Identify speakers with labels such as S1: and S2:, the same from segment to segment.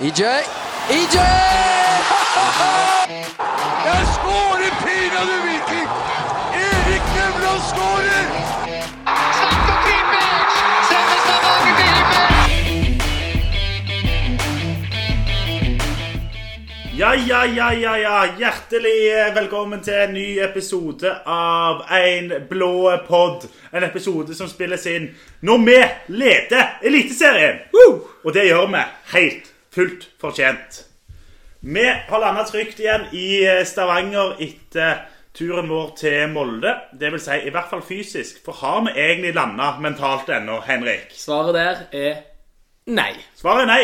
S1: EJ. EJ!
S2: Jeg skårer pinadø Viking! Erik Nevland skårer!
S3: Slatko Tripic! Sendes tilbake til himmelen!
S4: Ja, ja, ja, ja, ja. Hjertelig eh, velkommen til en ny episode av En blå pod. En episode som spilles inn når vi leder Eliteserien. Og det gjør vi helt fullt fortjent. Vi har landa trygt igjen i eh, Stavanger etter turen vår til Molde. Det vil si i hvert fall fysisk. For har vi egentlig landa mentalt ennå, Henrik?
S5: Svaret der er nei.
S4: Svaret er nei.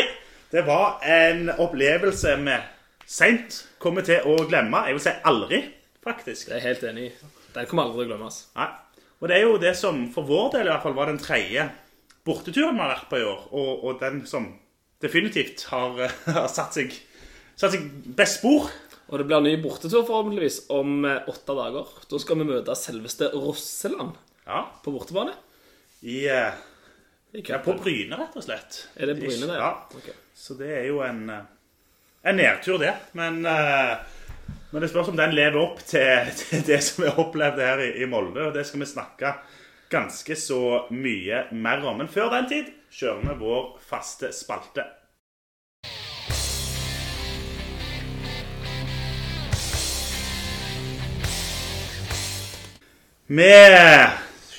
S4: Det var en opplevelse vi seint kommer til å glemme. Jeg vil si aldri, faktisk.
S5: Det er jeg helt enig i. Den kommer aldri til å glemmes.
S4: Nei. Og det er jo det som for vår del i hvert fall var den tredje borteturen vi har vært på i år. Og, og den som definitivt har, har satt, seg, satt seg best spor.
S5: Og det blir en ny bortetur forhåpentligvis om eh, åtte dager. Da skal vi møte selveste Rosseland
S4: Ja,
S5: på bortebane.
S4: i, eh,
S5: I
S4: ja, på Bryne, rett og slett.
S5: Er det Bryne, det?
S4: Ja.
S5: Okay.
S4: Så det er jo en, eh, en nedtur, det. Men, eh, men det spørs om den lever opp til, til det som vi opplevde her i, i Molde. Og det skal vi snakke ganske så mye mer om. Men før den tid kjører vi vår faste spalte. Vi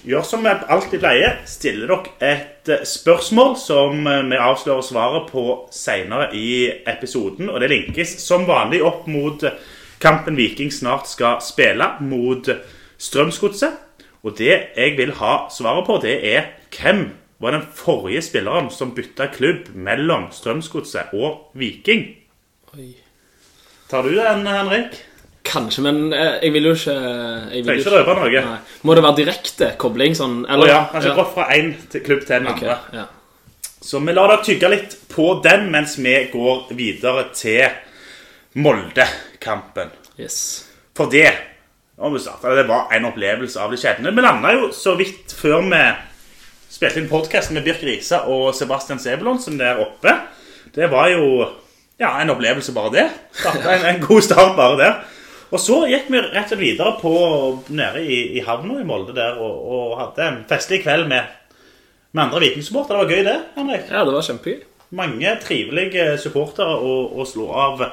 S4: gjør som vi alltid pleier. Stiller dere et spørsmål som vi avslører svaret på senere i episoden. Og det linkes som vanlig opp mot kampen Viking snart skal spille mot Strømsgodset. Og det jeg vil ha svaret på, det er hvem var den forrige spilleren som bytta klubb mellom Strømsgodset og Viking?
S5: Oi.
S4: Tar du den, Henrik?
S5: Kanskje, men eh, jeg vil jo ikke jeg vil
S4: ikke røpe noe.
S5: Nei. Må det være direkte kobling? Sånn, Eller?
S4: Oh, ja, kanskje gått fra én klubb til en
S5: okay,
S4: andre.
S5: ja.
S4: Så vi lar dere tygge litt på den mens vi går videre til Molde-kampen.
S5: Yes.
S4: For det det var en opplevelse av det skjedde. Vi landa jo så vidt før vi spilte inn podkasten med Birk Risa og Sebastian Sebulonsen der oppe. Det var jo ja, en opplevelse, bare det. En, en god start bare der. Og så gikk vi rett og slett videre på, nede i, i havna i Molde der og, og hadde en festlig kveld med, med andre vikingsupportere. Det var gøy, det, Henrik.
S5: Ja, det var kjempegøy.
S4: Mange trivelige supportere å, å slå av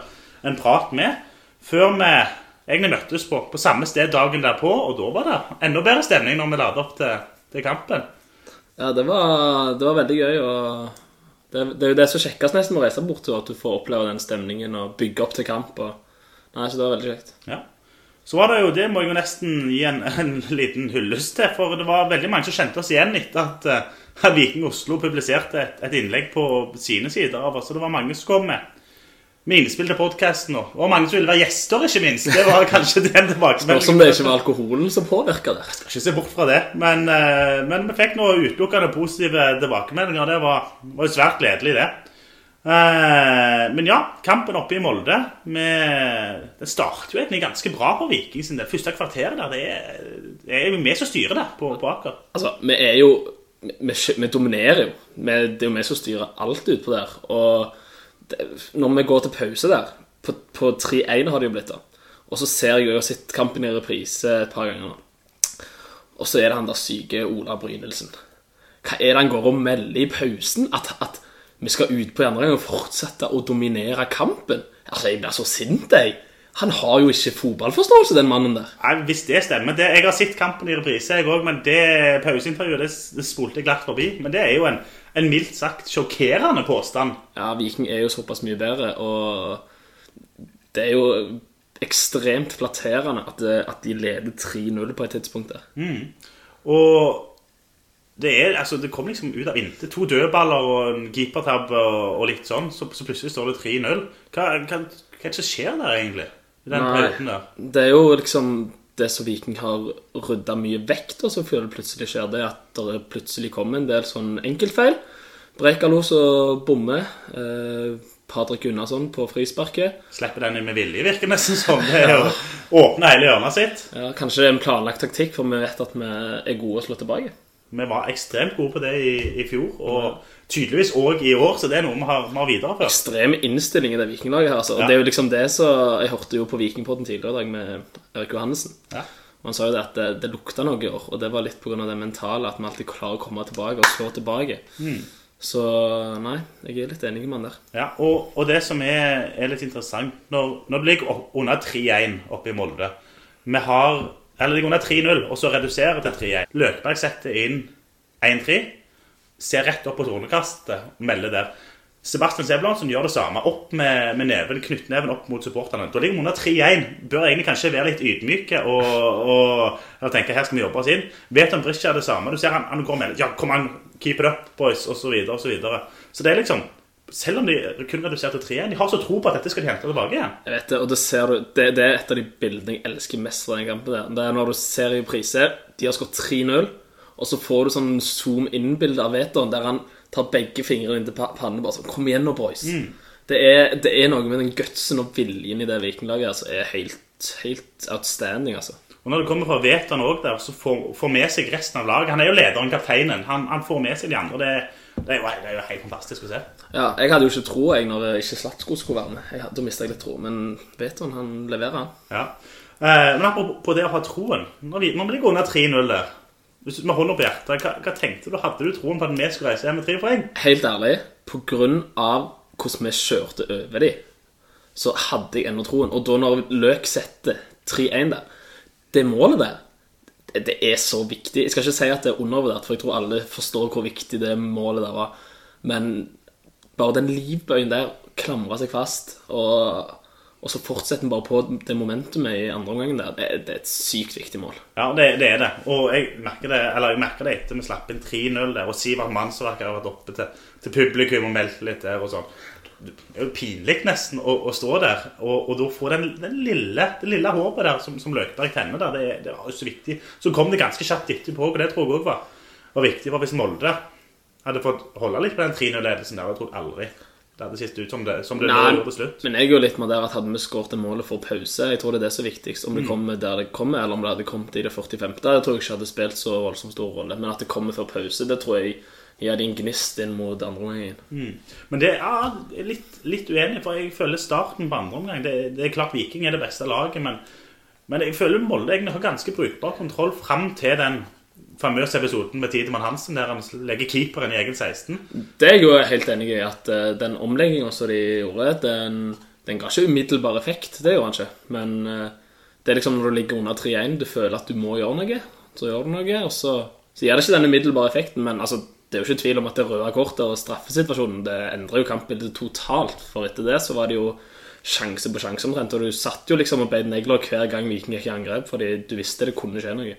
S4: en prat med. Før vi egentlig møttes på, på samme sted dagen derpå, og da var det enda bedre stemning når vi ladet opp til, til kampen.
S5: Ja, det var, det var veldig gøy. og det, det er jo det som kjekkes nesten med å reise bort at du får oppleve den stemningen og bygge opp til kamp. Og, nei, så det var veldig kjekt.
S4: Ja. Så var det jo, det må jeg jo nesten gi en, en liten hyllest til, for det var veldig mange som kjente oss igjen etter at eh, Viking Oslo publiserte et, et innlegg på sine sider av oss. Så det var mange som kom med, med innspill til podkasten, og, mange som ville være gjester, ikke minst. Det var kanskje den tilbakemeldingen.
S5: som det ikke var alkoholen som påvirka det.
S4: Skal ikke se bort fra det, men, eh, men vi fikk noen utelukkende positive tilbakemeldinger. Det var, var jo svært gledelig, det. Eh, men ja, kampen oppe i Molde med, Det starter jo egentlig ganske bra på Viking sin del. Første kvarteret der, det er, det er jo vi som styrer det på, på Aker.
S5: Altså, vi er jo Vi, vi dominerer jo. Vi, det er jo vi som styrer alt utpå der. Og det, når vi går til pause der På, på 3-1 har det jo blitt, da. Og så ser jeg jo Jeg har kampen i reprise et par ganger nå. Og så er det han der syke Ola Brynildsen. Hva er det han går og melder i pausen? At, at vi skal ut på andre gang og fortsette å dominere kampen? Altså, jeg blir så sint, jeg. Han har jo ikke fotballforståelse, den mannen der.
S4: Nei, Hvis det stemmer det, Jeg har sett kampen i reprise, jeg òg, men det pauseintervjuet det, det spolte jeg glatt forbi. Men det er jo en, en mildt sagt sjokkerende påstand.
S5: Ja, Viking er jo såpass mye bedre, og det er jo ekstremt flatterende at, at de leder 3-0 på et tidspunkt der.
S4: Og det, er, altså, det kom liksom ut av intet. To dødballer og en keepertabbe og, og litt sånn. Så, så plutselig står det 3-0. Hva, hva, hva er det som skjer der, egentlig? I den perioden der?
S5: Det er jo liksom det som Viking har rydda mye vekt, og så før det plutselig skjer det at det plutselig kommer en del sånn enkeltfeil. Brekalo som bommer. Eh, Patrick Gunnarsson på frisparket.
S4: Slipper den inn med vilje, virker nesten som. Det er å åpne hele hjørnet sitt.
S5: Ja, kanskje det er en planlagt taktikk, for vi vet at vi er gode å slå tilbake.
S4: Vi var ekstremt gode på det i, i fjor, og tydeligvis òg i år, så det er noe vi har, vi har videreført.
S5: Ekstrem innstilling i det vikinglaget her. Altså.
S4: Ja.
S5: Det er jo liksom det som Jeg hørte jo på Vikingpodden tidligere i dag med Erik Johannessen.
S4: Ja.
S5: Han sa jo det at det, det lukta noe i år, og det var litt pga. det mentale. At vi alltid klarer å komme tilbake og slå tilbake. Så nei, jeg er litt enig med han der.
S4: Ja, og, og det som er, er litt interessant Når, når det ligger under 3-1 oppe i Molde Vi har Eller de går ned 3-0, og så reduserer til 3-1. Løkberg setter inn 1-3. Ser rett opp på tornekastet og melder der. Sebastian Sebulonsen gjør det samme. Opp med, med neven, knyttneven opp mot supporterne. Da ligger vi under 3-1. Bør egentlig kanskje være litt ydmyke og, og, og tenke her skal vi jobbe oss inn. Vet om Brisja det samme. Du ser han, han går med Ja, kom an, keep it up, boys, og så videre og så videre. Så det er liksom Selv om de kun reduserte 3-1, de har så tro på at dette skal de hente tilbake igjen.
S5: Jeg vet det, og det ser du Det, det er et av de bildene jeg elsker mest fra den kampen. der Det er når du ser i priser, De har skåret 3-0, og så får du sånn zoom in-bilde av Veton der han tar begge fingrene inn til pannen. Bare sånn Kom igjen nå, boys. Det, er, det er noe med den gutsen og viljen i det vikinglaget som er helt, helt outstanding, altså.
S4: Og når det kommer fra Veton òg der, så får, får med seg resten av laget. Han er jo lederen, kapteinen. Han, han får med seg de andre. Det, det, er jo, det er jo helt fantastisk å se.
S5: Ja, Jeg hadde jo ikke tro jeg når ikke Slatsko skulle være med. Jeg, da mista jeg litt tro. Men Veton, han leverer, han.
S4: Ja. Eh, men apropos på det å ha troen. Når vi, når vi går under 3-0 der, hvis med hånda på hjertet, hva, hva tenkte du? Hadde du troen på at vi skulle reise hjem med tre poeng?
S5: Helt ærlig, på grunn av hvordan vi kjørte over dem, så hadde jeg ennå troen. Og da når Løk setter 3-1 der, det målet der, det, er så viktig. Jeg skal ikke si at det er undervurdert, for jeg tror alle forstår hvor viktig det målet der var. Men bare den livbøyen der klamra seg fast, og, og så fortsetter vi bare på det momentumet i andre omgangen der. Det, det er et sykt viktig mål.
S4: Ja, det, det er det. Og jeg merker det, eller jeg merker det etter vi slapp inn 3-0 der, og Sivert Mannsverk har vært oppe til, til publikum og meldt litt der og sånn. Det er jo pinlig nesten å, å stå der, og, og da få den, den lille, det lille håpet der som, som Løkberg tenner der, det, det var jo så viktig. Så kom det ganske kjapt etterpå, og det tror jeg også var, var viktig. For hvis Molde hadde fått holde litt på den 3-0-ledelsen der, jeg tror aldri det hadde sett ut som det, som det
S5: Nei,
S4: på slutt.
S5: Men jeg er jo litt med der at hadde vi skåret målet for pause Jeg tror det er det som er viktigst. Om det kommer der det kommer, eller om det hadde kommet i det 45. Det tror jeg ikke hadde spilt så voldsomt stor rolle. Men at det kommer før pause, det tror jeg gir din en gnist inn mot andre omgangen.
S4: Men det er litt, litt uenig, for jeg føler starten på andre omgang det, det er klart Viking er det beste laget, men, men jeg føler Molde egentlig har ganske brukbar kontroll fram til den famøse episoden med Tidemann Hansen, der han legger keeperen i egen 16.
S5: Det er jeg jo helt enig i at eh, den omlegginga som de gjorde, den, den ga ikke umiddelbar effekt. Det gjorde han ikke. Men eh, det er liksom når du ligger under 3-1, du føler at du må gjøre noe, så gjør du noe, og så, så gir det ikke den umiddelbare effekten, men altså det er jo ikke tvil om at det røde kortet og straffesituasjonen det endrer jo kampbildet totalt. For etter det så var det jo sjanse på sjanse omtrent. Og du satt jo liksom og beit negler hver gang Viking gikk i angrep, fordi du visste det kunne skje noe.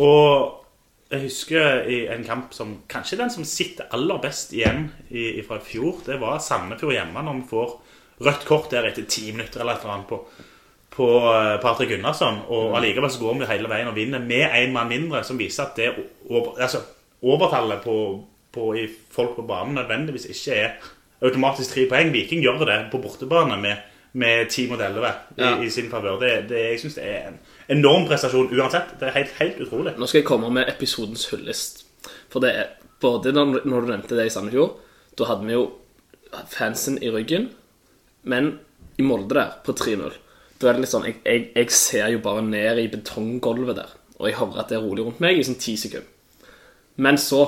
S4: Og jeg husker i en kamp som kanskje den som sitter aller best igjen i, fra i fjor, det var Sandefjord hjemme, når vi får rødt kort der etter ti minutter eller et eller annet på, på eh, Patrick Gunnarsson. Og allikevel så går vi hele veien og vinner med én mann mindre, som viser at det altså, overtallet på, på i folk på banen nødvendigvis ikke er automatisk tre poeng. Viking gjør det på bortebane med, med 10 mot 11 i,
S5: Ja.
S4: i sin favør. Det, det, jeg syns det er en enorm prestasjon uansett. Det er helt, helt utrolig.
S5: Nå skal jeg komme med episodens hyllest. For det er både når, når du nevnte det i Sandefjord, da hadde vi jo fansen i ryggen, men i Molde der, på 3-0, da er det litt sånn jeg, jeg, jeg ser jo bare ned i betonggulvet der, og jeg hører at det er rolig rundt meg i sånn ti sekunder. Men så,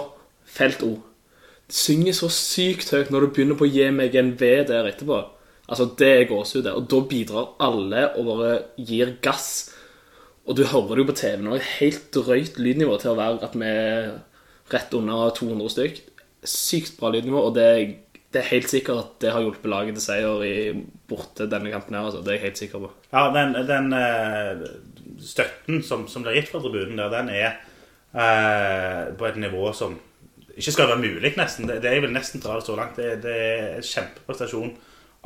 S5: felt O. Det synger så sykt høyt når du begynner på å gi meg en V der etterpå. Altså, det er gåsehud der. Og da bidrar alle og bare gir gass. Og du hører det jo på TV nå, helt drøyt lydnivå til å være at vi er rett under 200 stykk. Sykt bra lydnivå, og det, det er helt sikkert at det har hjulpet laget til seier i borte denne kampen her. Altså. Det er jeg helt sikker på.
S4: Ja, den, den eh, støtten som, som blir gitt fra tribunen der, den er på et nivå som ikke skal være mulig, nesten. Det, det Jeg vil nesten dra det så langt. Det, det er en kjempeprestasjon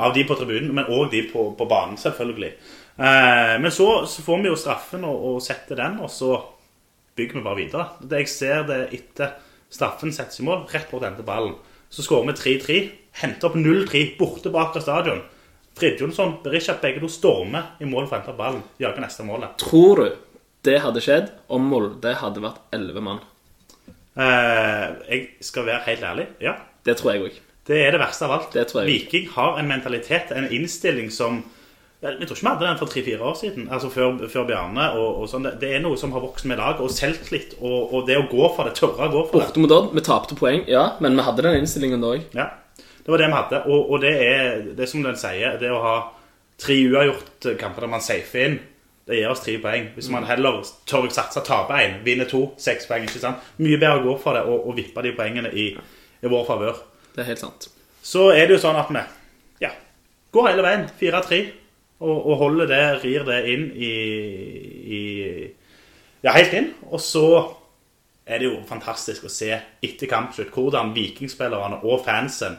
S4: av de på tribunen, men òg de på, på banen, selvfølgelig. Eh, men så, så får vi jo straffen og, og setter den, og så bygger vi bare videre. Det jeg ser det etter straffen settes i mål, rett bort til ballen. Så skårer vi 3-3. Henter opp 0-3 borte bak av stadion. Fridtjonsson, Berisha, begge to stormer i mål for å hente ballen. Jager neste målet.
S5: Tror du det hadde skjedd om Molde hadde vært elleve mann?
S4: Eh, jeg skal være helt ærlig. Ja,
S5: Det tror jeg òg.
S4: det er det verste av alt.
S5: Det tror jeg.
S4: Viking har en mentalitet, en innstilling som Vi Jeg tror ikke vi hadde den for tre-fire år siden, altså før, før Bjarne. og, og sånn. Det, er noe som har vokst med laget, og selvtillit, og, og det å gå for det, tørre å gå for det.
S5: Borte mot Odd, vi tapte poeng, ja, men vi hadde den innstillingen da òg.
S4: Ja, det var det vi hadde. Og, og det er det som den sier, det å ha tre uavgjort kamper der man safer inn, det gir oss tre poeng. Hvis man heller tør å satse, tape én, vinne to, seks poeng. ikke sant? Mye bedre å gå for det og, og vippe de poengene i, i vår favør.
S5: Det er helt sant.
S4: Så er det jo sånn at vi ja, går hele veien. 4-3. Og, og holder det, rir det inn i, i Ja, helt inn. Og så er det jo fantastisk å se etter kampslutt hvordan vikingspillerne og fansen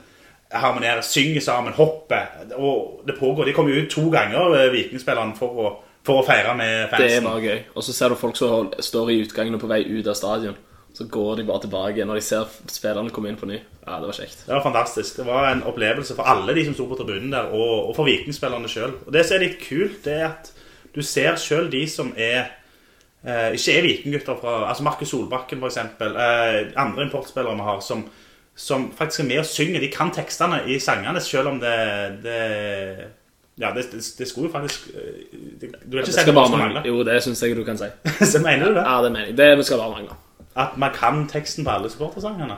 S4: harmonerer, synger sammen, hopper. Og det pågår. De kommer jo ut to ganger, eh, vikingspillerne, for å, for å feire med
S5: Det
S4: er
S5: var gøy. Og så ser du folk som står i utgangen og på vei ut av stadion. Så går de bare tilbake når de ser spillerne komme inn på ny. Ja, det var kjekt.
S4: Det var fantastisk. Det var en opplevelse for alle de som sto på tribunen der, og, og for vikingspillerne sjøl. Og det som er litt kult, det er at du ser sjøl de som er eh, ikke er vikinggutter fra Altså Markus Solbakken, eksempel. Eh, andre importspillere vi har som, som faktisk er med og synger. De kan tekstene i sangene, sjøl om det, det Ja, det, det, det skulle jo faktisk eh, det, Du vil ikke si det
S5: bare
S4: mangler.
S5: Jo, det syns jeg du kan si.
S4: Så mener du det?
S5: Ja, det mener jeg. Det skal bare mangle.
S4: At man kan teksten på alle supportersangene?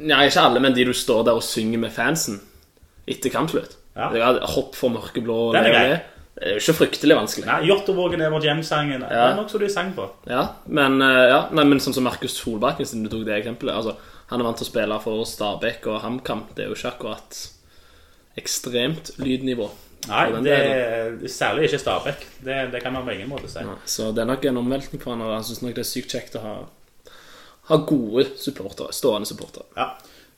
S5: Nei, ikke alle, men de du står der og synger med fansen etter kampslutt.
S4: Ja.
S5: Det er Hopp for mørkeblå
S4: Det er
S5: le og
S4: grei.
S5: le. Det er jo ikke fryktelig vanskelig.
S4: Nei, Jåttåvågen er vår hjem-sangen. Det
S5: Ja.
S4: nok nokså du sang på.
S5: Ja, men, eh, ja, nei, men sånn som Markus Solbakken, siden du tok det eksempelet altså, Han er vant til å spille for Stabæk og HamKam. Det er jo ikke akkurat ekstremt lydnivå.
S4: Nei, det særlig ikke Stabæk. Det, det kan man på ingen måte si.
S5: Nei, Så det er nok en omveltning for han, og han syns nok det er sykt kjekt å ha, ha gode supportere. Stående supportere.
S4: Ja,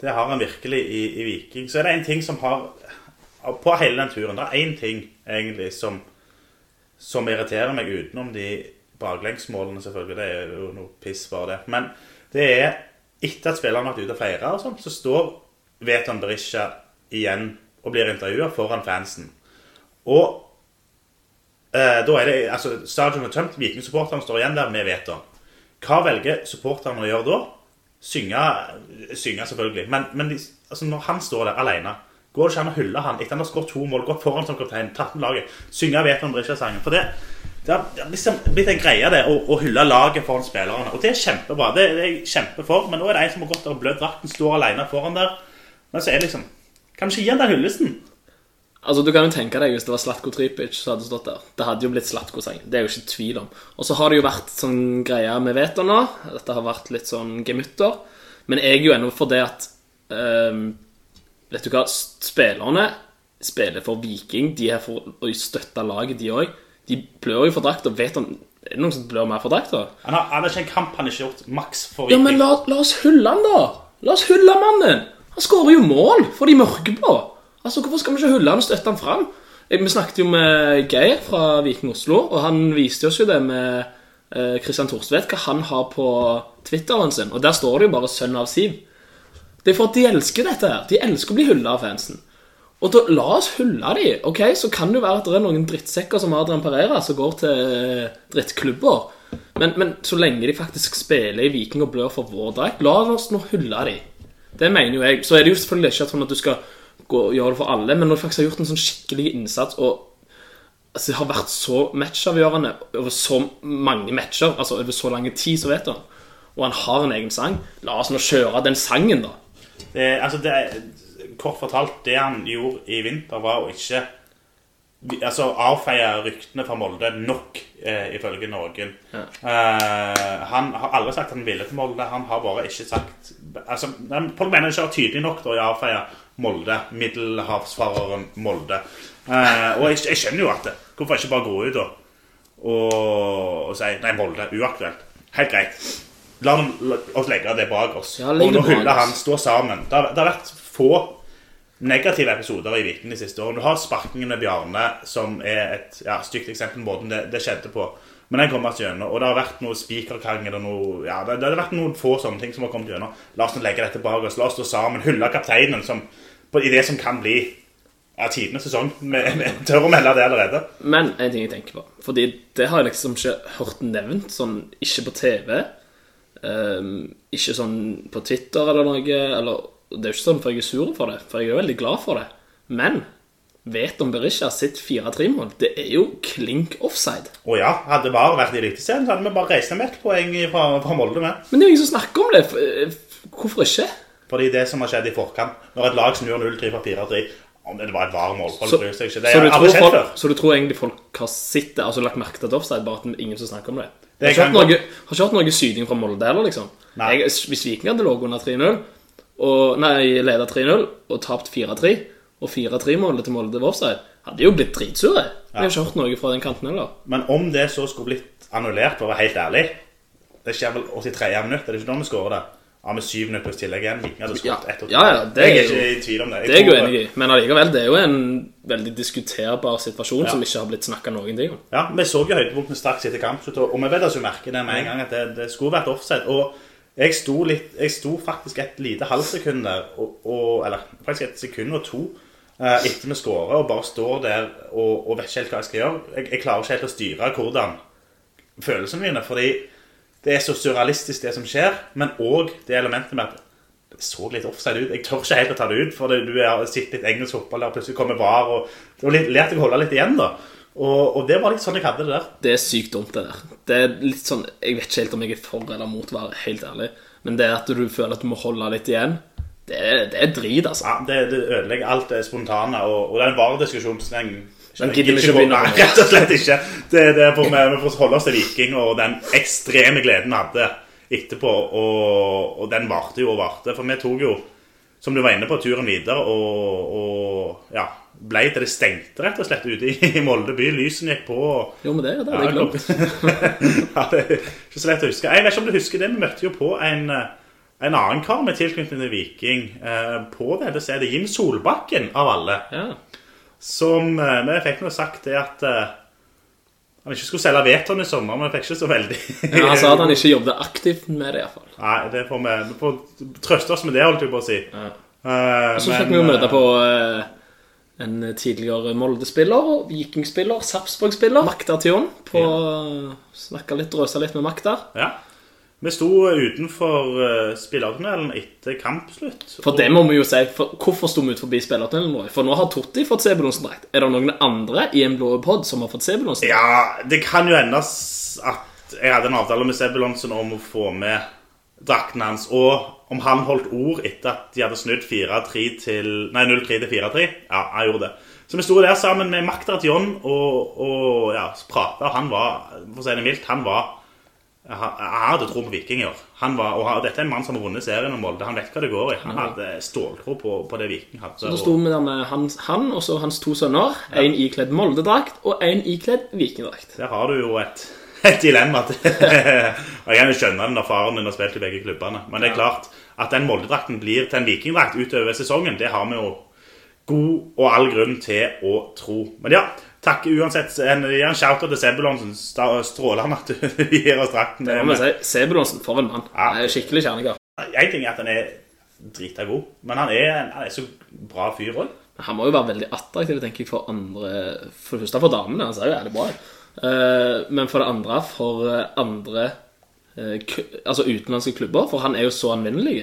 S4: det har han virkelig i, i Viking. Så er det en ting som har På hele den turen Det er én ting egentlig som Som irriterer meg utenom de baklengsmålene, selvfølgelig. Det er jo noe piss for det. Men det er etter at spillerne har vært ute og feira, og sånn, så står Veton Berisha igjen og blir intervjua foran fansen. Og eh, da er det altså Stadion er tømt, Viking-supporterne står igjen der med Veton. Hva velger supporterne å gjøre da? Synge, synge selvfølgelig. Men, men altså når han står der alene, går det ikke an å hylle han etter han har skåret to mål, gått foran som kaptein, tatt med laget, synge Veton Brisja-sangen? For det, det har det liksom blitt en greie det, å, å hylle laget foran spillerne. Og det er kjempebra. Det, det er jeg kjempefor. Men nå er det en som har gått der og blødd drakten, står alene foran der. Men så er det liksom Kan vi ikke gi han den hyllesten?
S5: Altså, Du kan jo tenke deg hvis det var Slatko Tripic som hadde stått der. Det hadde jo blitt Slatko-seng. Det er jo ikke tvil om. Og så har det jo vært sånn greie med Veter nå. Dette har vært litt sånn gemytter. Men jeg er jo ennå for det at um, Vet du hva, spillerne spiller for Viking. De er for å støtte laget, de òg. De blør jo for drakta. Vet Er det noen som blør mer for drakta?
S4: Han har, han har ikke en kamp han ikke har gjort maks for Viking.
S5: Ja, men la, la oss hylle han, da! La oss hylle mannen! Han skårer jo mål for de mørkeblå. Altså, Hvorfor skal vi ikke hylle han og støtte han fram? Eh, Vi snakket jo med Geir fra Viking Oslo, og han viste oss jo det med Kristian Christian Thorstvedt, hva han har på Twitteren sin. Og der står det jo bare 'sønn av Siv'. Det er for at de elsker dette her. De elsker å bli hylla av fansen. Og da, la oss hylle de. Ok, Så kan det jo være at det er noen drittsekker som Adrian Pereira som går til eh, drittklubber. Men, men så lenge de faktisk spiller i Viking og blør for vår drakt, la oss nå hylle de. Det mener jo jeg. Så er det jo selvfølgelig ikke sånn at du skal gå gjøre det for alle, men når du faktisk har gjort en sånn skikkelig innsats og altså, det har vært så matchavgjørende over så mange matcher, altså over så lang tid, så vet han. Og han har en egen sang. La oss nå kjøre den sangen, da.
S4: Det, altså det, kort fortalt, det han gjorde i vinter, var å ikke altså, avfeie ryktene fra Molde nok, eh, ifølge noen. Eh, han har aldri sagt han ville til Molde. Han har bare ikke sagt altså, Pål mener ikke er tydelig nok da, i å avfeie Molde. Middelhavsfareren Molde. Eh, og jeg, jeg skjønner jo at det. Hvorfor ikke bare gå ut og, og, og si Nei, Molde. Uaktuelt. Helt greit. La, la oss legge det bak oss.
S5: Ja,
S4: og nå hyller han. Stå sammen. Det har, det har vært få negative episoder i Viken de siste årene. Du har sparkingen med Bjarne, som er et ja, stygt eksempel på måten det, det skjedde på. Men den kommer ikke gjennom. Og det har vært noe spikerkrangel og noe Ja, det, det har vært noen få sånne ting som har kommet gjennom. La oss nå legge dette bak oss. La oss stå sammen. Hylle kapteinen som, på, i det som kan bli ja, tidenes sesong. Vi tør å melde det allerede.
S5: Men en ting jeg tenker på Fordi det har jeg liksom ikke hørt nevnt, sånn ikke på TV. Um, ikke sånn på Twitter eller noe. Eller, det er jo ikke sånn for jeg er sur for det, for jeg er veldig glad for det. Men vet om Berisha sitt 4-3-mål, det er jo klink offside.
S4: Å ja, hadde VAR vært i Eliteserien, så hadde vi bare reist ned med ett poeng fra, fra Molde med.
S5: Men det er jo ingen som snakker om det. F- Hvorfor ikke?
S4: Fordi det som har skjedd i forkant, når et lag snur 0-3 fra 4-3 Om det var et VAR-mål, folk bryr seg ikke. Det
S5: du
S4: aldri skjedd før.
S5: så du tror egentlig folk har sett det, altså lagt merke til et offside, bare at det er ingen som snakker om det?
S4: Det
S5: Har ikke noe, har ikke hatt noe syding fra Molde heller, liksom. Jeg, hvis Viking hadde ligget under 3-0, og, nei, leda 3-0, og tapt 4-3, og 4-3-målet til Molde var offside, hadde jo blitt dritsure. Vi har ikke hørt noe fra den kanten heller.
S4: Men om det så skulle blitt annullert, for å være helt ærlig Det skjer vel 83 minutt, er det ikke da vi skårer det? Ja, med syv minutter pluss tillegg igjen. Viking hadde skåret ett og to.
S5: Ja, ja, det
S4: er
S5: jeg
S4: ikke i tvil om det.
S5: Det er jeg jo enig i, men allikevel, det er jo en veldig diskuterbar situasjon
S4: Ja.
S5: som ikke har blitt snakka noen ting om.
S4: Ja, Vi så jo høydepunktene straks etter kamp, og vi vet altså merke det med en gang at det, det skulle vært offside. Og jeg sto, litt, jeg sto faktisk et lite halvsekund der, og, og, eller faktisk et sekund og to etter vi skårer, og bare står der og, og vet ikke helt hva jeg skal gjøre. Jeg, jeg klarer ikke helt å styre hvordan følelsene mine, fordi det er så surrealistisk det som skjer, men òg det elementet med at det så litt offside ut. Jeg tør ikke helt å ta det ut, for du har sett litt engelsk fotball der, plutselig kommer VAR, og litt lært å holde litt igjen, da. Og, og det var litt sånn jeg hadde det der.
S5: Det er sykt dumt, det der. Det er litt sånn, Jeg vet ikke helt om jeg er for eller mot, VAR, helt ærlig. Men det at du føler at du må holde litt igjen, det er, det er drit, altså.
S4: Ja, det, det ødelegger alt det spontane, og, og den VAR-diskusjonen så den,
S5: Den gidder vi ikke begynne med.
S4: rett og slett ikke. Det, det får vi, vi får holde oss til Viking og den ekstreme gleden vi hadde etterpå. Og, og den varte jo og varte. For vi tok jo, som du var inne på, turen videre og, og ja, ble til det stengte rett og slett ute i, i Molde by. Lysene gikk på. og
S5: Jo, men det, det hadde jeg glemt.
S4: ja, det er ikke så lett å huske. Jeg vet ikke om du husker det, vi møtte jo på en, eh, en annen kar med tilknytning til Viking eh, på dette stedet. Jim Solbakken, av alle.
S5: Ja.
S4: Som eh, Vi fikk nå sagt det at eh, han ikke skulle selge Veton i sommer, men fikk ikke så veldig
S5: Ja, Han sa at han ikke jobbet aktivt med det, iallfall.
S4: Nei, det får vi, vi får trøste oss med det, holdt jeg på å si.
S5: Ja.
S4: Eh,
S5: Så fikk vi jo møte
S4: eh,
S5: på eh, en tidligere Molde-spiller, Viking-spiller, Sarpsborg-spiller, Makta Tion, på Snakka litt, drøsa litt med Makta.
S4: Ja. Vi sto utenfor uh, spillertunnelen etter kampslutt.
S5: For det må vi jo si. For, hvorfor sto vi ut forbi spillertunnelen nå? For nå har Totti fått Sebulonsen-drakt. Er det noen andre i en blå pod som har fått Sebulonsen?
S4: Ja, det kan jo hende at jeg hadde en avtale med Sebulonsen om å få med drakten hans, og om han holdt ord etter at de hadde snudd 4-3 til Nei, 0-3 til 4-3. Ja, han gjorde det. Så vi sto der sammen med Makta Tion og, og ja, prata, han var, for å si det mildt, han var jeg hadde tro på vikinger. Han var, og dette er en mann som har vunnet serien om Molde. Han vet hva det går i. Han hadde ståltro på, på det Viking hadde.
S5: Så sto vi der med han, han og så hans to sønner. En ikledd Molde-drakt og en ikledd Viking-drakt.
S4: Der har du jo et, et dilemma. og Jeg kan jo skjønne den når faren din har spilt i begge klubbene. Men det er klart at den Molde-drakten blir til en vikingdrakt utover sesongen. Det har vi jo god og all grunn til å tro. Men ja, takk uansett. En, en shout-out til Sebulonsen. Strålende at du gir oss drakten.
S5: Det må vi si. Sebulonsen, for en mann.
S4: Ja.
S5: Han er skikkelig kjernegar.
S4: Én ting er at han er drita god, men han er, han er så bra fyr òg.
S5: Han må jo være veldig attraktiv tenker jeg, for andre For det første for damene. Han ser jo jævlig bra ut. Eh, men for det andre for eh, andre eh, Altså utenlandske klubber. For han er jo så anvendelig.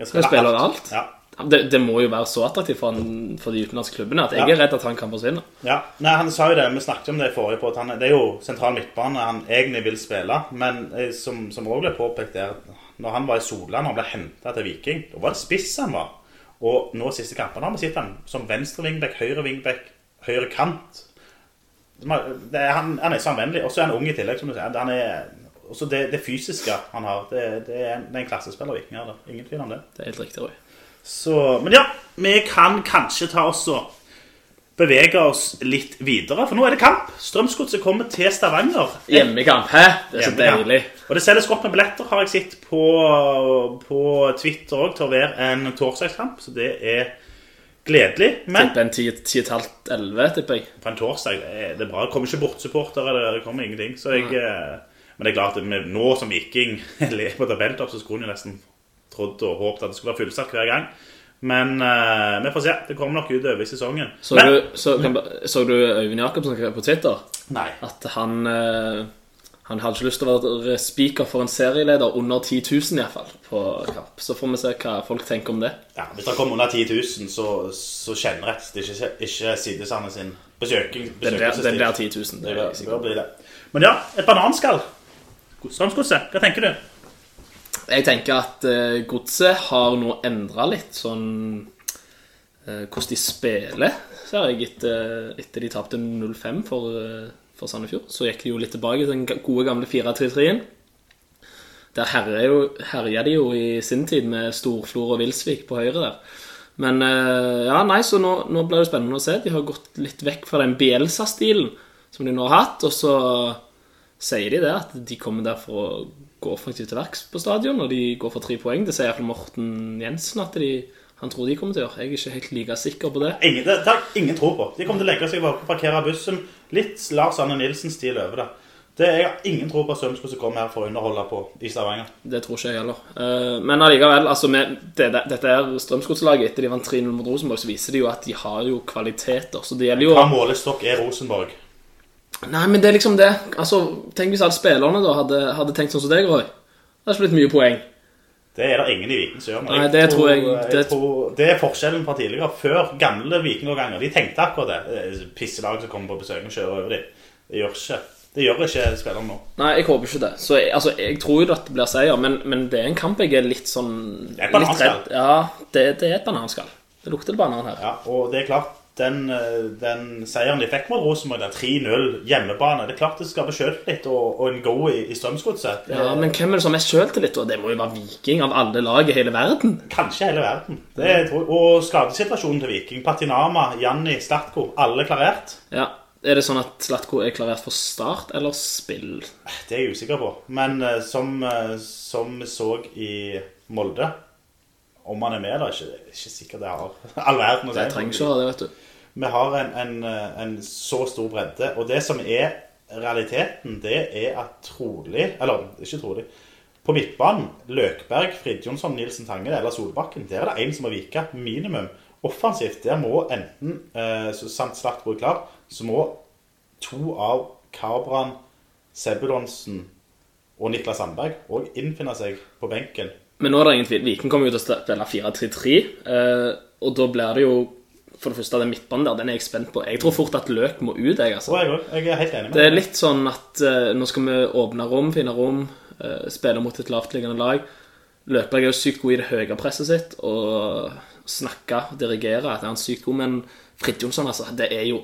S5: Han spiller alt,
S4: Ja.
S5: Det, det må jo være så attraktivt for, han, for de utenlandske klubbene at jeg
S4: Ja.
S5: er redd at han kan forsvinne.
S4: Ja, nei, han sa jo det, vi snakket om det i forrige på, at han, det er jo sentral midtbane han egentlig vil spille, men eh, som, som også ble påpekt der, når han var i Solan og ble hentet til Viking, da var det spiss han var. Og nå siste kampene har vi sett han som venstre vingbekk, høyre vingbekk, høyre kant. Er- Det han, han er så anvendelig, og så er han ung i tillegg, som du sier. Han er, også det, det fysiske han har, det, det er en klassespiller Viking har. ingen tvil om det.
S5: Det er helt riktig. Roy.
S4: Så, men ja, vi kan kanskje ta oss og bevege oss litt videre. For nå er det kamp. Strømsgodset kommer til Stavanger.
S5: Hjemmekamp. Hæ? Det er så deilig.
S4: Og det selges godt med billetter, har jeg sett på, på Twitter òg, til å være en torsdagskamp. Så det er gledelig. Men
S5: Tipper en 10-11, tipper jeg.
S4: på en torsdag det er bra. Det kommer ikke bortsupportere, det det kommer ingenting. Så jeg, eh, men det er klart, nå som Viking lever på tabelltopp, så skulle jo nesten trodd og håpet at det skulle være fullsatt hver gang. Men uh, vi får se. Det kommer nok utover i sesongen.
S5: Så,
S4: Men-
S5: du, så, kan, så du Øyvind Jacobsen på Twitter?
S4: Nei.
S5: At han, uh, Han hadde ikke lyst til å være speaker for en serieleder under 10 000 i hvert fall, på. Så får vi se hva folk tenker om det.
S4: Ja, Hvis det kommer under 10 000, så, så kjenner rett det ikke, ikke Sidesand sin besøking,
S5: Den blir, den blir 10 000. Det
S4: Det bli det. Men ja, et bananskall. Strømsgodset, hva tenker du?
S5: Jeg tenker at uh, Godset har nå endra litt sånn uh, hvordan de spiller, ser jeg, etter, etter de tapte 0-5 for, uh, for Sandefjord. Så gikk de jo litt tilbake til den gode gamle 4-3-3-en. Der herja de jo i sin tid med Storflor og Vilsvik på høyre der. Men eh, ja, nei, så nå, nå blir det spennende å se. De har gått litt vekk fra den Bielsa-stilen som de nå har hatt, og så sier de det, at de kommer der for å gå offensivt til verks på stadion, og de går for tre poeng. Det sier iallfall Morten Jensen at de, han tror de kommer til å gjøre. Jeg er ikke helt like sikker på det.
S4: Ingen, det, har ingen tro på. De kommer til å legge seg og parkere bussen. Litt Lars Anne Nilsen-stil over det. Det Jeg har ingen tro på at Strømsgodset kommer her for å underholde på i Stavanger.
S5: Det tror ikke jeg heller. Eh, Men allikevel, altså med det, det, dette er Strømsgodslaget. Etter de vant 3-0 mot Rosenborg, så viser de jo at de har jo kvaliteter. Så det gjelder jo
S4: Hva målestokk er Rosenborg?
S5: Nei, men det er liksom det. Altså, Tenk hvis alle spillerne da hadde, hadde tenkt sånn som deg, Roy. Det hadde ikke blitt mye poeng.
S4: Det er det ingen i Viking som gjør.
S5: Nei, det tror jeg-
S4: jeg
S5: det-
S4: tror, det er forskjellen fra tidligere. Før gamle vikingårganger. De tenkte akkurat det. Eh, Pisselag som kommer på besøk og kjører over dem. Det gjør ikke Det gjør ikke spillerne nå.
S5: Nei, jeg håper ikke det. Så jeg, altså, jeg tror jo at det blir seier, men, men det er en kamp jeg er litt sånn
S4: Det er et bananskall.
S5: Ja, det, det er et bananskall. Det lukter banan her.
S4: Ja, og det er klart den, eh, den seieren de fikk mot Rosenborg, den 3-0 hjemmebane Det er klart det skaper selvtillit og, og en go i, i Strømsgodset.
S5: Ja, Men hvem er det som har mest sjøltillit? Det må jo være Viking av alle lag i hele verden.
S4: Kanskje hele verden. Det og skadesituasjonen til Viking. Patinama, Janni, Statko, alle klarert.
S5: Ja, Er det sånn at Slatko er klarert for start eller spill?
S4: Det er jeg usikker på. Men eh, som, eh, som vi så i Molde Om han er med, da, er ikke, ikke sikkert det har all verden å si.
S5: Jeg trenger ikke å ha det, vet du.
S4: Vi har en, en, en så stor bredde. Og det som er realiteten, det er at trolig Eller ikke trolig. På midtbanen, Løkberg, Fridtjonsson, Nilsen Tange eller Solbakken, der er det én som må vike. Minimum. Offensivt, der må enten, eh, Slatko er klar, så må to av Kabran, Sebulonsen og Niklas Sandberg òg innfinne seg på benken.
S5: Men nå er det ingen tvil. Viking kommer jo til å spille 4-3-3. Eh, og da blir det jo For det første, den midtbanen der, den er jeg spent på. Jeg tror fort at Løk må ut, jeg, altså.
S4: Jeg, jeg er helt enig med
S5: Det er litt sånn at uh, nå skal vi åpne rom, finne rom, uh, spille mot et lavtliggende lag. Løkberg er jo sykt god i det høye presset sitt og snakke, dirigere. Er han sykt god, men Fridtjonsson, altså, det er jo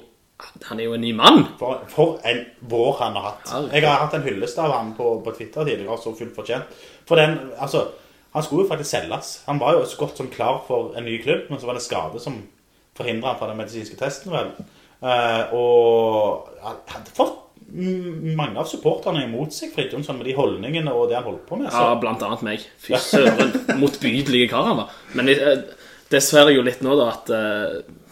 S5: Han er jo en ny mann.
S4: For, for en vår han har hatt. Jeg har hatt en hyllest av han på, på Twitter tidligere, så fullt fortjent. For den, altså, han skulle jo faktisk selges. Han var jo så godt som klar for en ny klubb, men så var det skade som forhindret han fra den medisinske testen, vel. Eh, og han hadde fått mange av supporterne imot seg, Fridtjonsson, med de holdningene og det han holdt på med. Så.
S5: Ja, blant annet meg. Fy søren, motbydelige kar han var. Men dessverre det jo litt nå, da, at, eh,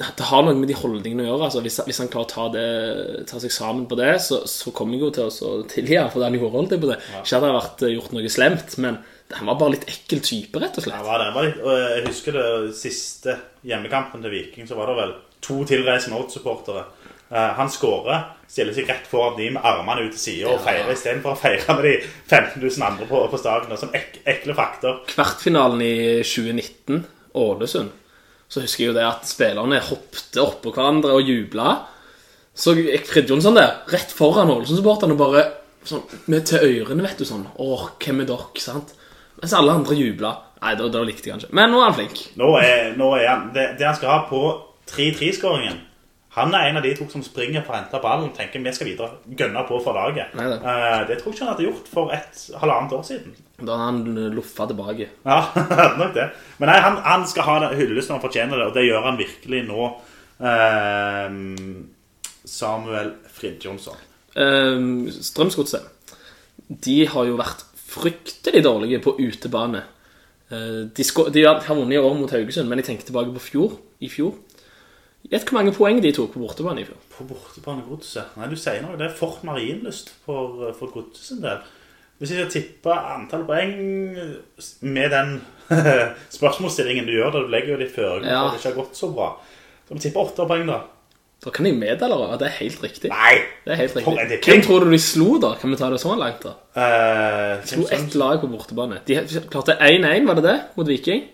S5: det har noe med de holdningene å gjøre. altså Hvis, hvis han klarer å ta, det, ta seg sammen på det, så, så kommer jeg jo til å tilgi ham for det han gjorde. holdt på det. Ikke at det har vært eh, gjort noe slemt, men han var bare litt ekkel type, rett og
S4: Ja,
S5: slett.
S4: var det. Var litt, og jeg husker det siste hjemmekampen til Viking, så var det vel to tilreisende Odd-supportere. Eh, han skårer, stiller seg rett foran de med armene ut til siden og feirer istedenfor å feire med de 15 000 andre på, på stadion. Som ek, ekle fakter.
S5: Kvartfinalen i 2019, Ålesund, så husker jeg jo det at spillerne hoppte oppå hverandre og jubla. Så jeg gikk sånn der, rett foran Ålesund-supporterne, bare sånn, med til ørene, vet du, sånn Åh, hvem er dere? sant? Mens alle andre jubla. Nei, da, da likte jeg kanskje. Men nå er han flink.
S4: Nå er, nå er han Det, det han skal ha på 3-3-skåringen Han er en av de to som springer for å hente ballen og tenker vi skal videre. Gønne på for laget.
S5: Nei, det.
S4: Eh, det tror jeg ikke han hadde gjort for et halvannet år siden.
S5: Da har han loffa tilbake.
S4: Ja, hadde nok det. Men nei, han, han skal ha det hyllesten han fortjener det, og det gjør han virkelig nå. Ehm, Samuel Fridtjonsson.
S5: Uh, Strømsgodset De har jo vært fryktelig dårlige på utebane. Eh, de, de har har vunnet i år mot Haugesund, men jeg tenker tilbake på fjor. I fjor. Gjett hvor mange poeng de tok på bortebane i fjor.
S4: På bortebane Godset. Nei, du sier noe. Det er Fort Marienlyst for, for Godset sin del. Hvis jeg skal tippe antall poeng med den spørsmålsstillingen du gjør, da du legger jo de føringer
S5: Ja.
S4: det ikke har gått så bra, så vi tippe åtte poeng, da.
S5: Da kan jeg meddele at det er helt riktig.
S4: Nei!
S5: Det er helt riktig. Hvem tror du de slo, da? Kan vi ta det så langt, da?
S4: Uh,
S5: Slo ett lag på bortebane. De klarte 1-1, var det det? Mot Viking?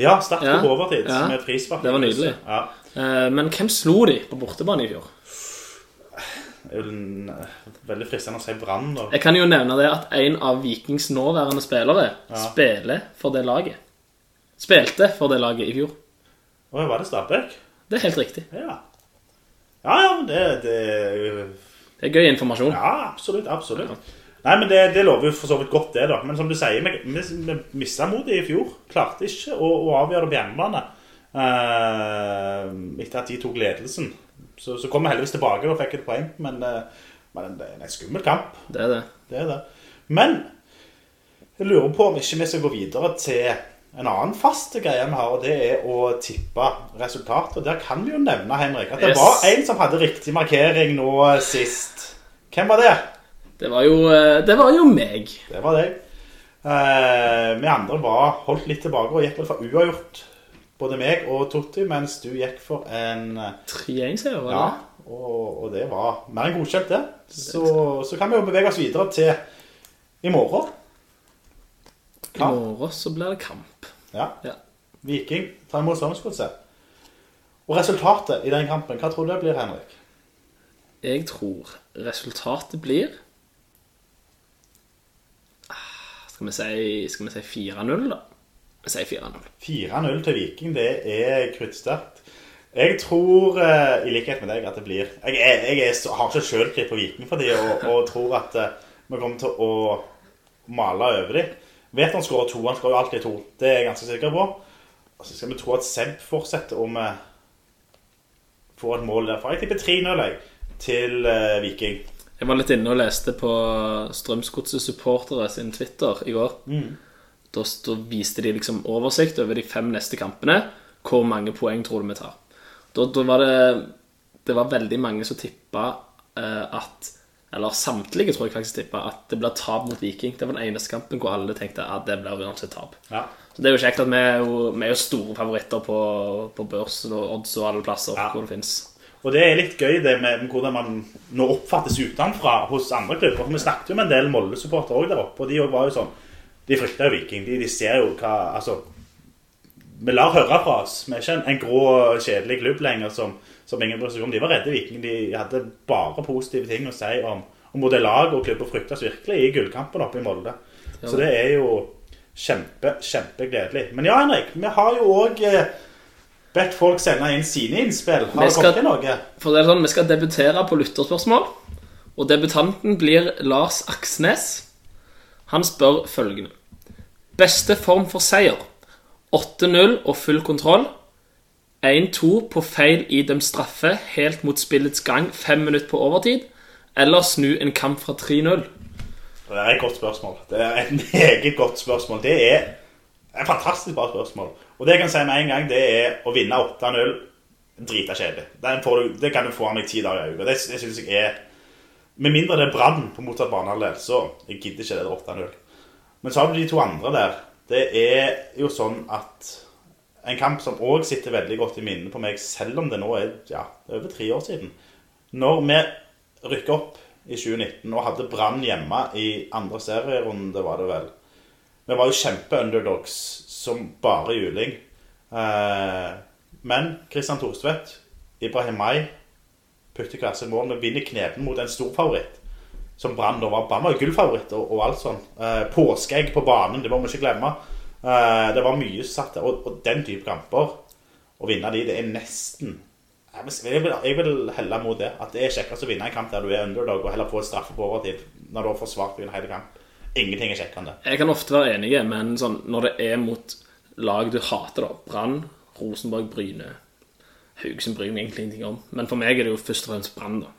S4: ja, sterkt
S5: Ja.
S4: på overtid
S5: Ja.
S4: med frispark.
S5: Det var nydelig.
S4: Ja.
S5: Eh, Men hvem slo de på bortebane i fjor?
S4: Eh, veldig fristende å si Brann, da.
S5: Jeg kan jo nevne det at en av Vikings nåværende spillere spiller for det laget. Spilte for det laget i fjor.
S4: Å, var det Stabæk?
S5: Det er helt riktig.
S4: Ja. Ja, ja, men det, det
S5: Det er gøy informasjon.
S4: Ja, absolutt. absolutt. Nei, men det, det lover jo for så vidt godt, det, da. Men som du sier, vi, vi, vi mista motet i fjor. Klarte ikke å, å avgjøre det på hjemmebane etter at de tok ledelsen. Så, så kom vi heldigvis tilbake og fikk et poeng, men, eh, men det er en skummel kamp.
S5: Det er det.
S4: Det er det. Men jeg lurer på om ikke vi skal gå videre til en annen fast greie vi har, og det er å tippe resultatet. Og der kan vi jo nevne, Henrik, at det
S5: Yes.
S4: var en som hadde riktig markering nå sist. Hvem var det?
S5: Det var jo, eh, det var jo meg.
S4: Det var deg. Eh, vi andre var holdt litt tilbake og gikk vel for uavgjort. Både meg og Totti, mens du gikk for en eh,
S5: 3-1-seier, var det?
S4: Ja, og, og det var mer enn godkjent, det. Så, så kan vi jo bevege oss videre til i morgen.
S5: I morgen så blir det kamp.
S4: Ja.
S5: Ja.
S4: Viking tar imot Strømsgodset. Og resultatet i den kampen, hva tror du det blir, Henrik?
S5: Jeg tror resultatet blir Ah, Skal vi si, si 4-0, da? Vi sier 4-0.
S4: 4-0 til Viking, det er kruttsterkt. Jeg tror, eh, i likhet med deg, at det blir Jeg, er, jeg er, har ikke sjølkritt på Viking for de, og, og tror at eh, vi kommer til å male over dem. Vet han skårer to, han skårer jo alltid to. Det er jeg ganske sikker på. Og så skal vi tro at Seb fortsetter om vi får et mål derfra. Jeg tipper 3-0 til eh, Viking.
S5: Jeg var litt inne og leste på Strømsgodset supportere sin Twitter i går. Da, da viste de liksom oversikt over de fem neste kampene. Hvor mange poeng tror du vi tar? Da, da var det Det var veldig mange som tippa eh, at Eller samtlige tror jeg faktisk tippa at det blir tap mot Viking. Det var den eneste kampen hvor alle tenkte at det blir uansett tap.
S4: Ja.
S5: Så det er jo kjekt at vi er jo, vi er jo store favoritter på, på børs og odds og alle plasser
S4: Ja.
S5: hvor det fins.
S4: Og det er litt gøy det med hvordan man nå oppfattes utenfra hos andre klubber. For vi snakket jo med en del Molde-supportere òg der oppe, og de òg var jo sånn De frykter jo Viking. De, de ser jo hva Altså Vi lar høre fra oss. Vi er ikke en, en grå, kjedelig klubb lenger som, som ingen bryr seg om. De var redde Viking. De hadde bare positive ting å si om, om både lag og klubb, og fryktes virkelig i gullkampen oppe i Molde. Så det er jo kjempe, kjempegledelig. Men ja, Henrik, vi har jo òg bedt folk sende inn sine innspill. Har
S5: Vi
S4: det
S5: skal-
S4: kommet inn noe?
S5: For det er sånn, Vi skal debutere på lytterspørsmål. Og debutanten blir Lars Aksnes. Han spør følgende. Beste form for seier? 8-0 og full kontroll. 1-2 på feil idømt straffe helt mot spillets gang, fem minutter på overtid. Eller snu en kamp fra 3-0.
S4: Det er et godt spørsmål. Det er et meget godt spørsmål. Det er et fantastisk bra spørsmål. Og det jeg kan si med en gang, det er å vinne 8-0 drita kjedelig. Det kan du få av meg ti dager i uka. Det, det syns jeg er Med mindre det er brann på motsatt banehalvdel, så jeg gidder ikke det 8-0. Men så har du de to andre der. Det er jo sånn at en kamp som òg sitter veldig godt i minnet på meg, selv om det nå er ja, er over tre år siden. Når vi rykka opp i 2019 og hadde Brann hjemme i andre serierunde, var det vel. Vi var jo kjempe-underdogs som bare juling. Eh, men Christian Thorstvedt, Ibrahim May putter hver sin mål. Vi vinner knepen mot en storfavoritt. Som Brann var. Brann var jo gullfavoritt og, og alt sånn. Eh, påskeegg på banen, det må vi ikke glemme. Eh, det var mye som satt der. Og, og den type kamper, å vinne de, det er nesten jeg vil, jeg vil, helle mot det. At det er kjekkest å vinne en kamp der du er underdog, og heller få et straffe på overtid når du har forsvart en hel kamp. Ingenting er kjekkere enn det.
S5: Jeg kan ofte være enig, men sånn, når det er mot lag du hater, da Brann, Rosenborg, Bryne Haugesund bryr meg egentlig ingenting om. Men for meg er det jo først og fremst Brann. Da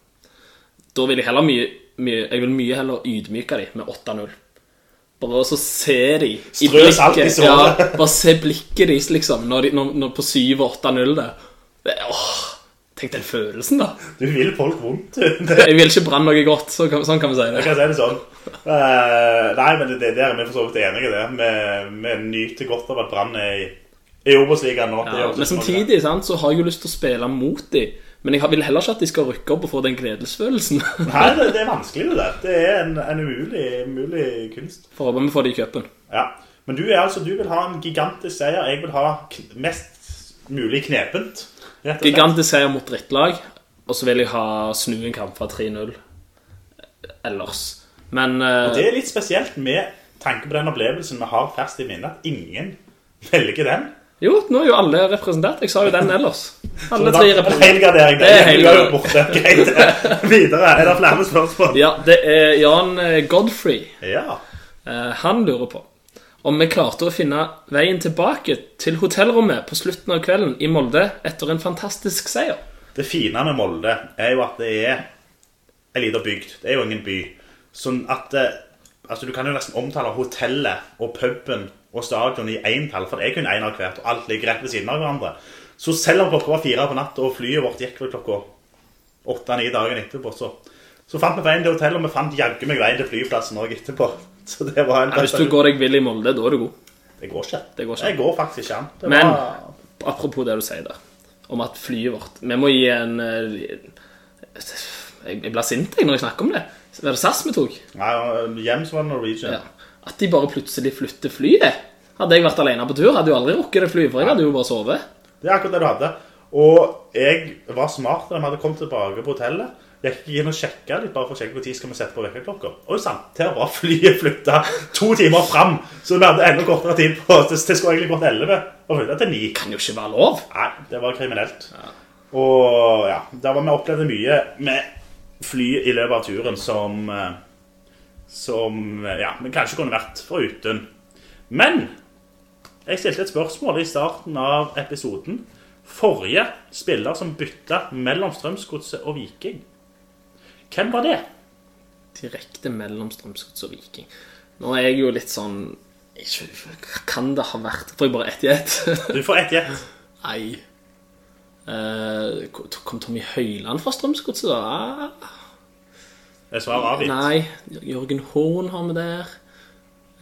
S5: Da vil jeg heller mye, mye Jeg vil mye heller ydmyke dem med 8-0. Bare så se de i
S4: Strø Alt i
S5: blikket. Ja, bare se blikket deres, liksom, når, de, når, når på 7-8-0 der. Det, åh, tenk den følelsen, da.
S4: Du vil folk vondt.
S5: Jeg vil ikke Brann noe godt, så kan, sånn kan vi si det.
S4: Jeg kan si det sånn. Uh, nei, men det, det er vi for så vidt enige i. det. Vi, vi nyter godt av at Brann er i, i Obos-ligaen nå.
S5: Ja, men samtidig sant, så har jeg jo lyst til å spille mot dem Men jeg vil heller ikke at de skal rykke opp og få den gledesfølelsen.
S4: Nei, det, det er vanskelig det der. Det er en, en umulig, umulig kunst.
S5: Får håpe vi får det i cupen.
S4: Ja. Men du, altså, du vil ha en gigantisk seier. Jeg vil ha mest mulig knepent. og.
S5: Gigantisk seier mot drittlag, og så vil jeg ha snu en kamp fra 3-0 ellers. Men eh,
S4: Det er litt spesielt med tanke på den opplevelsen vi har ferskt i minne, at ingen velger den.
S5: Jo, nå er jo alle representert. Jeg sa jo den ellers. Alle tre representert. Det er
S4: er
S5: helgardering.
S4: Greit. Videre. Er det flere spørsmål?
S5: Ja, det er Jan eh, Godfrey.
S4: Ja.
S5: Eh, han lurer på om vi klarte å finne veien tilbake til hotellrommet på slutten av kvelden i Molde etter en fantastisk seier.
S4: Det fine med Molde er jo at det er en liten bygd. Det er jo ingen by. Sånn at eh, Altså, du kan jo nesten omtale hotellet og puben og stadion i én tall, for det er kun én av hvert, og alt ligger rett ved siden av hverandre. Så selv om klokka var fire på natt, og flyet vårt gikk vel klokka åtte-ni dagen etterpå, så, så fant vi veien til hotellet, og vi fant jaggu meg veien til flyplassen òg etterpå. Så det var en
S5: Ja, hvis du går deg vill i Molde, da er du god.
S4: Det går ikke.
S5: Det går ikke.
S4: Det går faktisk ikke an.
S5: Men
S4: var...
S5: apropos det du sier der, om at flyet vårt Vi må gi en eh, Jeg jeg blir sint jeg, når jeg snakker om det. Var det SAS vi tok?
S4: Nei, hjem så var det Norwegian.
S5: Ja. At de bare plutselig flytter flyet. Hadde jeg vært alene på tur, hadde jo aldri rukket det flyet, for jeg hadde jo bare sovet.
S4: Det er akkurat det du hadde. Og jeg var smart da vi hadde kommet tilbake på hotellet. Jeg gikk inn og sjekka litt bare for å sjekke hvor tid skal vi sette på vekkerklokka. Oi sann, der var flyet flytta to timer fram, så vi hadde enda kortere tid på Det, det skulle egentlig gått 11 og flytta til 9.
S5: Kan jo ikke være lov.
S4: Nei, det var kriminelt. Og ja, der var vi opplevde mye med fly i løpet av turen som eh, Som ja, vi kanskje kunne vært foruten. Men jeg stilte et spørsmål i starten av episoden. Forrige spiller som bytta mellom Strømsgodset og Viking. Hvem var det?
S5: Direkte mellom Strømsgodset og Viking. Nå er jeg jo litt sånn ikke, Kan det ha vært Får jeg bare ett i ett?
S4: Du får ett gjett.
S5: Nei. Eh, kom Tommy Høiland fra Strømsgodset, da?
S4: Er svar avgitt.
S5: Nei. Jørgen Horn har vi der.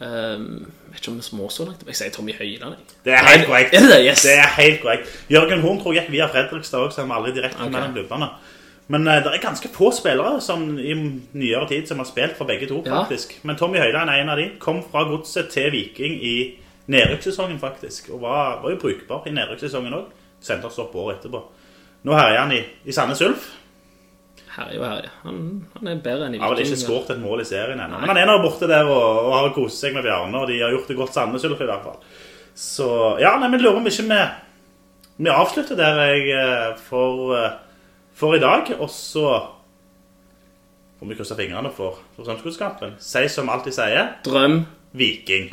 S5: Um, vet ikke om vi små så langt. Jeg sier Tommy Høiland.
S4: Det er helt korrekt.
S5: Er det? Yes.
S4: Det er helt korrekt. Jørgen Horn tror jeg gikk via Fredrikstad òg, så han var aldri direkte
S5: okay.
S4: mellom klubbene. Men uh, det er ganske få spillere som i nyere tid som har spilt for begge to,
S5: Ja.
S4: faktisk. Men Tommy Høiland er en av de. Kom fra godset til Viking i nedrykkssesongen, faktisk. Og var, var jo brukbar i nedrykkssesongen òg. Sendte oss opp året etterpå. Nå herjer han i, i Sandnes Ulf.
S5: Herre og herjer. Han, han er bedre enn i
S4: Har vel ikke
S5: Viking.
S4: skåret et mål i serien ennå. Men han er nå borte der og, og har kost seg med Bjarne, og de har gjort det godt Sandnes Ulf i hvert fall. Så ja, nei, men lurer om ikke vi Vi avslutter der jeg eh, for, eh, for i dag, og så får vi krysse fingrene for, for Strømsgodskampen. Si som alltid sier
S5: Drøm.
S4: Viking.